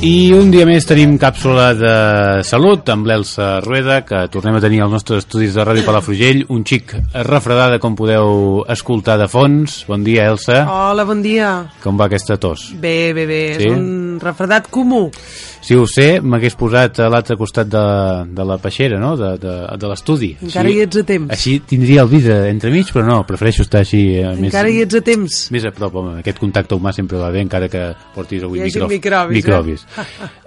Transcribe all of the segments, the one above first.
I un dia més tenim càpsula de salut amb l'Elsa Rueda, que tornem a tenir als nostres estudis de Ràdio Palafrugell, un xic refredada, com podeu escoltar de fons. Bon dia, Elsa. Hola, bon dia. Com va aquesta tos? Bé, bé, bé. Sí? És un refredat comú. Si ho sé, m'hagués posat a l'altre costat de, de la peixera, no?, de, de, de l'estudi. Encara hi ets a temps. Així tindria el vidre entremig, però no, prefereixo estar així eh, més, Encara hi ets a temps. més a prop, home. Aquest contacte humà sempre va bé, encara que portis avui hagi microf- microbis, eh? microbis.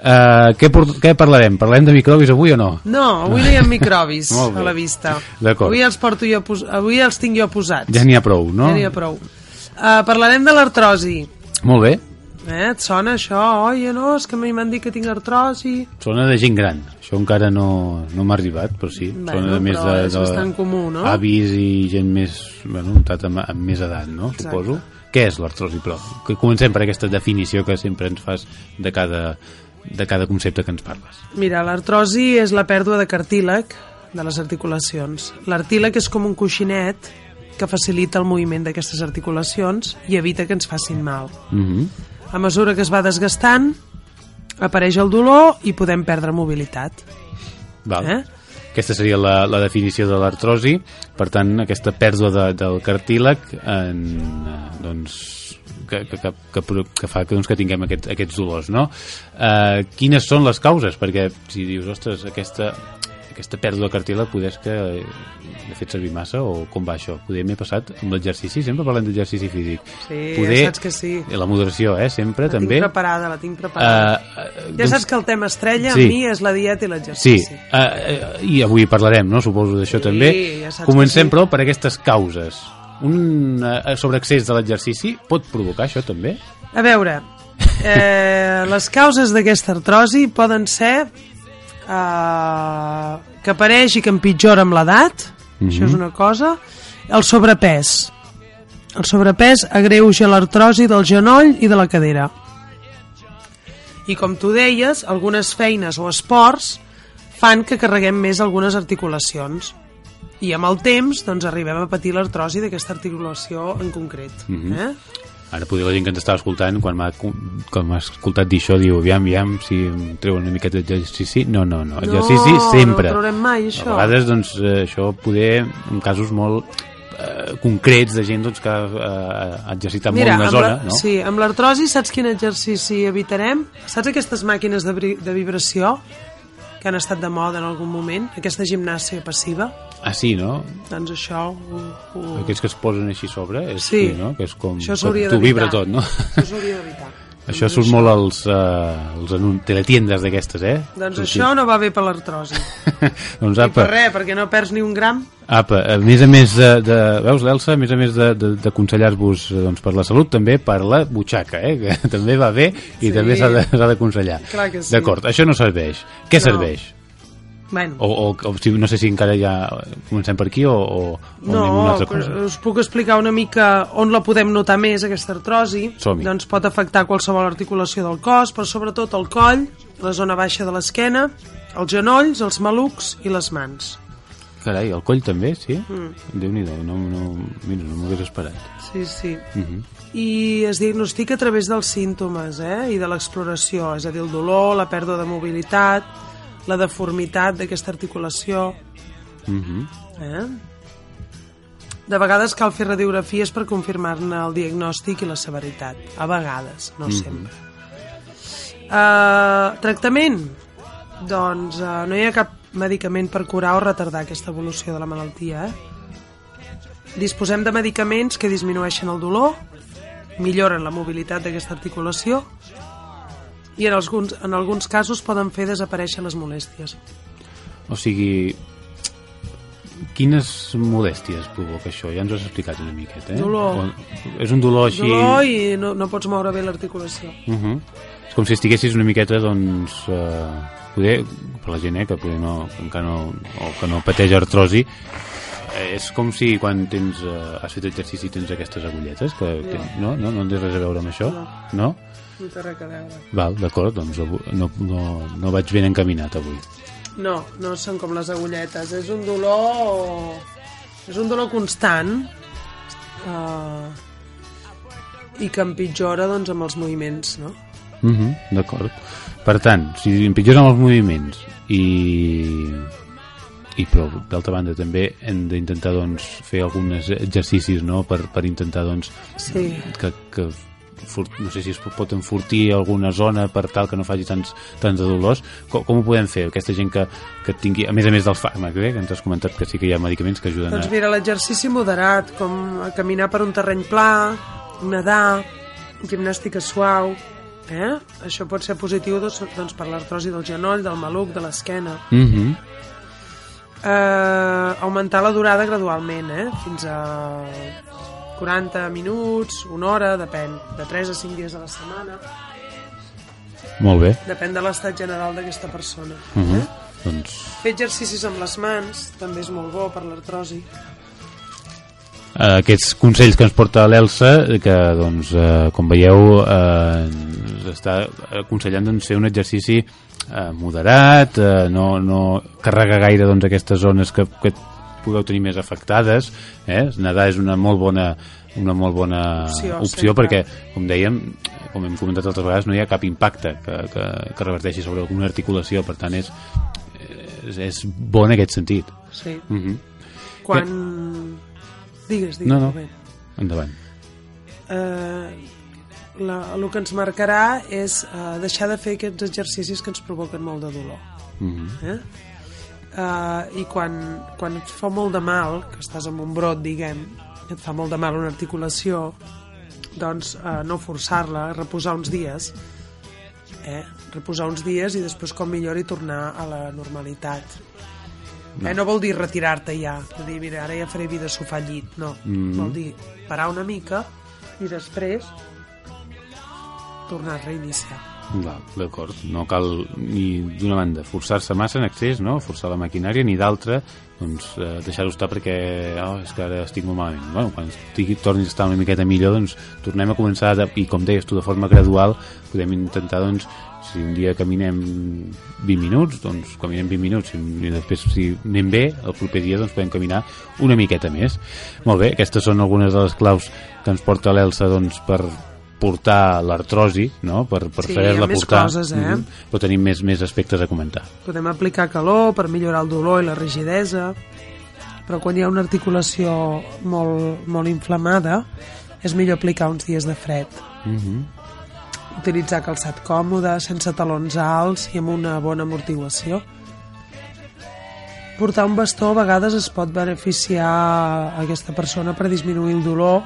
Uh, què, què parlarem? Parlem de microbis avui o no? No, avui no hi ha microbis a la vista. D'acord. Avui els porto jo pos... avui els tinc jo posats. Ja n'hi ha prou, no? Ja n'hi ha prou. Uh, parlarem de l'artrosi. Molt bé. Eh, et sona això? Oi, no, és que a mi m'han dit que tinc artrosi. Sona de gent gran. Això encara no, no m'ha arribat, però sí. Bueno, Sona de més però de, és bastant comú, no? Avis i gent més, bueno, amb, amb més edat, no? Exacte. Suposo. Què és l'artrosi, però? Que comencem per aquesta definició que sempre ens fas de cada, de cada concepte que ens parles. Mira, l'artrosi és la pèrdua de cartílag de les articulacions. L'artílag és com un coixinet que facilita el moviment d'aquestes articulacions i evita que ens facin mal. Mhm. A mesura que es va desgastant, apareix el dolor i podem perdre mobilitat. Val. Eh? Aquesta seria la, la definició de l'artrosi. Per tant, aquesta pèrdua de, del cartílag en, eh, doncs, que, que, que, que, que fa que, doncs, que tinguem aquest, aquests dolors, no? Eh, quines són les causes? Perquè si dius, ostres, aquesta, aquesta pèrdua de cartílag poder que eh, l'he fet servir massa o com va això? Poder m'he passat amb l'exercici, sempre parlem d'exercici físic. Sí, poder, ja saps que sí. La moderació, eh, sempre, La també. tinc preparada, la tinc preparada. Eh, ja saps que el tema estrella sí. amb mi és la dieta i Sí, l'exercici. uh, uh, i avui parlarem, no? Suposo d'això Sí, també. ja Comencem, sí. però, per aquestes causes. Un uh, sobreaccés de l'exercici pot provocar això també? A veure, eh, les causes d'aquesta artrosi poden ser eh, que apareix i que empitjora amb l'edat, Mhm. això és una cosa, el sobrepès. El sobrepès agreuja l'artrosi del genoll i de la cadera. I com tu deies, algunes feines o esports fan que carreguem més algunes articulacions. I amb el temps doncs, arribem a patir l'artrosi d'aquesta articulació en concret. Mhm. eh? Ara poder la gent que ens estava escoltant, quan m'ha quan m'ha escoltat dir això, diu, aviam, aviam, si em treuen una miqueta d'exercici. No, no, no, exercici no, sempre. No traurem mai, A això. vegades, doncs, eh, això poder, en casos molt eh, concrets de gent doncs, que eh, ha exercitat molt una zona, la, no? sí, amb l'artrosi saps quin exercici evitarem? Saps aquestes màquines de, de vibració que han estat de moda en algun moment? Aquesta gimnàsia passiva? Ah, sí, no? Doncs això... Ho, ho... Aquests que es posen així sobre, és, Sí. no? que és com, Això s'hauria tu vibra d'evitar. tot, no? Això s'hauria d'evitar. Això surt molt als, uh, als teletiendes d'aquestes, eh? Doncs Sí, això no va bé per l'artrosi. doncs I per apa, res, perquè no perds ni un gram. apa, a més a més de, de veus l'Elsa, a més a més de- de- d'aconsellar-vos eh, doncs, per la salut, també per la butxaca, eh? que també va bé i Sí. també s'ha d'aconsellar. Clar que sí. D'acord, això no serveix. Què No. serveix? Bueno, O, o, o si, no sé si encara ja comencem per aquí o, o, o anem a una No, altra cosa. us puc explicar una mica on la podem notar més, aquesta artrosi. Doncs pot afectar qualsevol articulació del cos, però sobretot el coll, la zona baixa de l'esquena, els genolls, els malucs i les mans. Carai, el coll també, sí? Mm. Déu-n'hi-do, no, no, mira, no m'ho hagués esperat. Sí, sí. Uh -huh. I es diagnostica a través dels símptomes eh? i de l'exploració, és a dir, el dolor, la pèrdua de mobilitat, la deformitat d'aquesta articulació. Uh -huh. Eh? De vegades cal fer radiografies per confirmar-ne el diagnòstic i la severitat. A vegades, no sempre. Uh, tractament? Doncs uh, no hi ha cap medicament per curar o retardar aquesta evolució de la malaltia. Eh? Disposem de medicaments que disminueixen el dolor, milloren la mobilitat d'aquesta articulació i en alguns, en alguns casos poden fer desaparèixer les molèsties. O sigui, quines molèsties provoca això? Ja ens ho has explicat una miqueta, eh? Dolor. O, és un dolor així... Dolor i no, no pots moure bé l'articulació. Uh -huh. És com si estiguessis una miqueta, doncs... Eh, poder, per la gent eh, que poder no, que encara no, o que no pateix artrosi, és com si quan tens, eh, has fet exercici tens aquestes agulletes, que No. tens, no, no, no té res a veure amb això? No. no? No té res a veure. Val, d'acord, doncs no, no, no vaig ben encaminat avui. No, no són com les agulletes. És un dolor... És un dolor constant. Uh, i que empitjora doncs, amb els moviments, no? Uh -huh, D'acord. Per tant, si empitjors amb els moviments i, i però d'altra banda també hem d'intentar doncs, fer alguns exercicis no? per, per intentar doncs, Sí. que, que no sé si es pot enfortir alguna zona per tal que no faci tants, tants de dolors com, com ho podem fer? Aquesta gent que, que tingui, a més a més dels fàrmacs, eh? que ens has comentat que sí que hi ha medicaments que ajuden Doncs a... mira, l'exercici moderat, com caminar per un terreny pla, nedar, gimnàstica suau, eh? Això pot ser positiu doncs, doncs per l'artrosi del genoll, del maluc, de l'esquena. -huh. Eh, augmentar la durada gradualment, eh? Fins a 40 minuts, una hora, depèn, de 3 a 5 dies a la setmana. Molt bé. Depèn de l'estat general d'aquesta persona. Uh -huh. eh? Doncs Fer exercicis amb les mans també és molt bo per l'artrosi. eh, aquests consells que ens porta l'Elsa que doncs, eh, com veieu eh, ens està aconsellant doncs, fer un exercici eh, moderat eh, no, no carregar gaire doncs, aquestes zones que, que pugueu tenir més afectades eh? nedar és una molt bona una molt bona Opció, opció sempre. perquè, com dèiem, com hem comentat altres vegades, no hi ha cap impacte que, que, que reverteixi sobre alguna articulació, per tant és, és, és bo en aquest sentit. Sí. Uh -huh. Quan... Digues, digues. No, no. Endavant. eh, la, el que ens marcarà és eh, deixar de fer aquests exercicis que ens provoquen molt de dolor. Uh -huh. Eh? Eh, I quan, quan et fa molt de mal, que estàs amb un brot, diguem, et fa molt de mal una articulació, doncs eh, no forçar-la, reposar uns dies, eh? reposar uns dies i després com millor tornar a la normalitat. No. Eh, no vol dir retirar-te ja, de dir, mira, ara ja faré vida sofà al llit, no. Mm. Vol dir parar una mica i després tornar a reiniciar. D'acord. No cal ni d'una banda forçar-se massa en excés, no? forçar la maquinària, ni d'altra doncs, eh, deixar-ho estar perquè oh, és que ara estic molt malament. Bueno, quan estigui, tornis a estar una miqueta millor, doncs tornem a començar, de, i com deies tu, de forma gradual, podem intentar, doncs, si un dia caminem 20 minuts, doncs caminem 20 minuts, i després si anem bé, el proper dia doncs podem caminar una miqueta més. Molt bé, aquestes són algunes de les claus que ens porta l'Elsa doncs, per portar l'artrosi, no? per, per Sí, més portar. coses, eh? Mhm. Però tenim més, més aspectes a comentar. Podem aplicar calor per millorar el dolor i la rigidesa, però quan hi ha una articulació molt, molt inflamada és millor aplicar uns dies de fred. Uh -huh. Utilitzar calçat còmode, sense talons alts i amb una bona amortiguació. Portar un bastó a vegades es pot beneficiar a aquesta persona per disminuir el dolor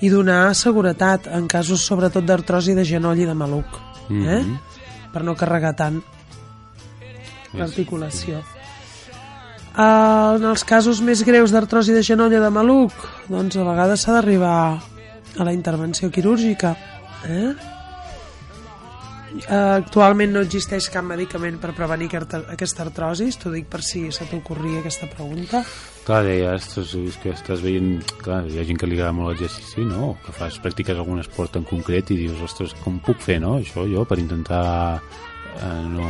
i donar seguretat en casos sobretot d'artrosi de genoll i de maluc, eh? Mhm. per no carregar tant l'articulació. En els casos més greus d'artrosi de genoll o de maluc, doncs a vegades s'ha d'arribar a la intervenció quirúrgica. Eh? Uh, actualment no existeix cap medicament per prevenir aquesta, aquesta artrosi, t'ho dic per si se t'ocorria aquesta pregunta. Clar, deia, ostres, és que estàs veient... Clar, hi ha gent que li agrada molt l'exercici, no? Que fas, practiques algun esport en concret i dius, ostres, com puc fer, no? Això jo, per intentar eh, no,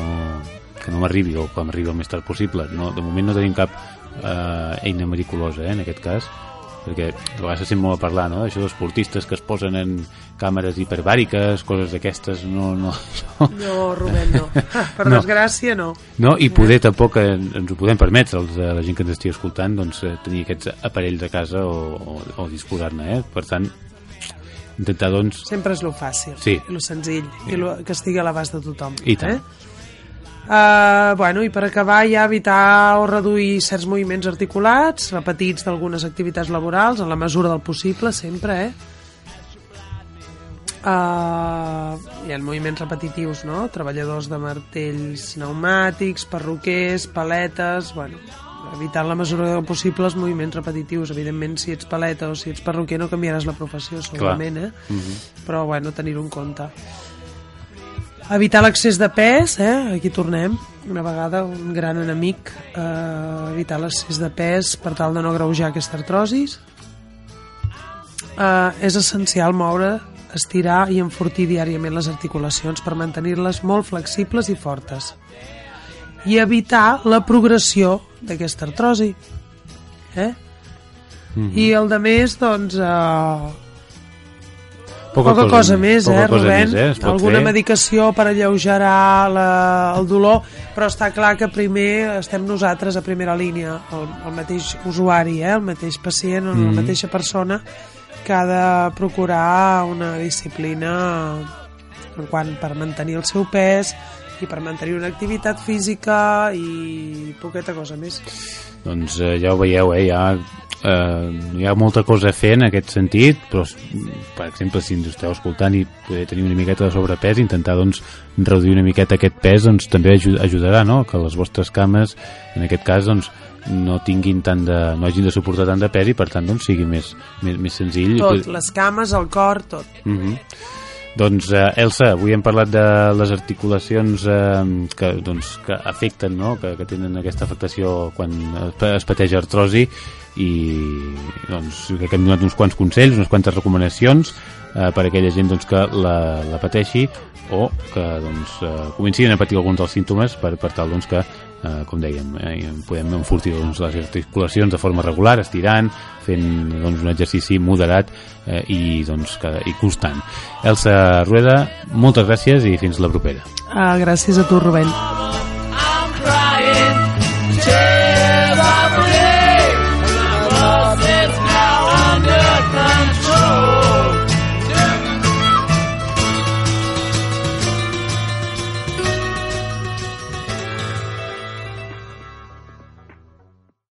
que no m'arribi o que m'arribi el més tard possible. No, de moment no tenim cap eh, eina mericulosa, eh, en aquest cas, perquè a vegades se molt a parlar, no?, d'això d'esportistes que es posen en càmeres hiperbàriques, coses d'aquestes, no, no, no, No, Rubén, no. Per No. desgràcia, no. no, i poder tampoc eh, ens ho podem permetre, els, la gent que ens estigui escoltant, doncs, eh, tenir aquests aparells a casa o, o, o disposar-ne, eh? Per tant, intentar, doncs... Sempre és lo fàcil, Sí. lo senzill, i lo, que estigui a l'abast de tothom. I tant. Eh? Uh, bueno, i per acabar ja evitar o reduir certs moviments articulats repetits d'algunes activitats laborals en la mesura del possible, sempre, eh? Uh, hi ha moviments repetitius, no? Treballadors de martells pneumàtics, perruquers, paletes... Bueno, evitant la mesura del possible els moviments repetitius. Evidentment, si ets paleta o si ets perruquer no canviaràs la professió, segurament, eh? Mhm. Però, bueno, tenir-ho en compte. Evitar l'excés de pes, eh? Aquí tornem. Una vegada, un gran enemic. Eh, evitar l'excés de pes per tal de no greujar aquesta artrosis. Eh, és essencial moure, estirar i enfortir diàriament les articulacions per mantenir-les molt flexibles i fortes. I evitar la progressió d'aquesta artrosi. Eh? Mhm. I el de més, doncs, eh, Poca, poca cosa, cosa més, poca eh, cosa Rubén? Més, eh? Alguna fer. medicació per alleugerar la, el dolor, però està clar que primer estem nosaltres a primera línia, el, el mateix usuari, eh? el mateix pacient, mm -hmm. la Mhm. mateixa persona, que ha de procurar una disciplina en quant per mantenir el seu pes i per mantenir una activitat física i poqueta cosa més. Doncs eh, ja ho veieu, eh? Ha, eh, hi ha molta cosa a fer en aquest sentit, però, per exemple, si ens esteu escoltant i poder tenir una miqueta de sobrepès, intentar doncs, reduir una miqueta aquest pes doncs, també aju- ajudarà no? que les vostres cames, en aquest cas, doncs, no tinguin tant de, no hagin de suportar tant de pes i per tant doncs, sigui més, més, més senzill Tot, les cames, el cor, tot. Mhm. Doncs, eh, Elsa, avui hem parlat de les articulacions eh, que, doncs, que afecten, no? que, que tenen aquesta afectació quan es pateix artrosi i doncs, crec que hem donat uns quants consells, unes quantes recomanacions eh, per a aquella gent doncs, que la, la pateixi o que doncs, eh, comencin a patir alguns dels símptomes per, per tal doncs, que eh, com dèiem, eh, podem enfortir doncs, les articulacions de forma regular, estirant, fent doncs, un exercici moderat eh, i, doncs, que, i constant. Elsa Rueda, moltes gràcies i fins la propera. Ah, gràcies a tu, Rubén.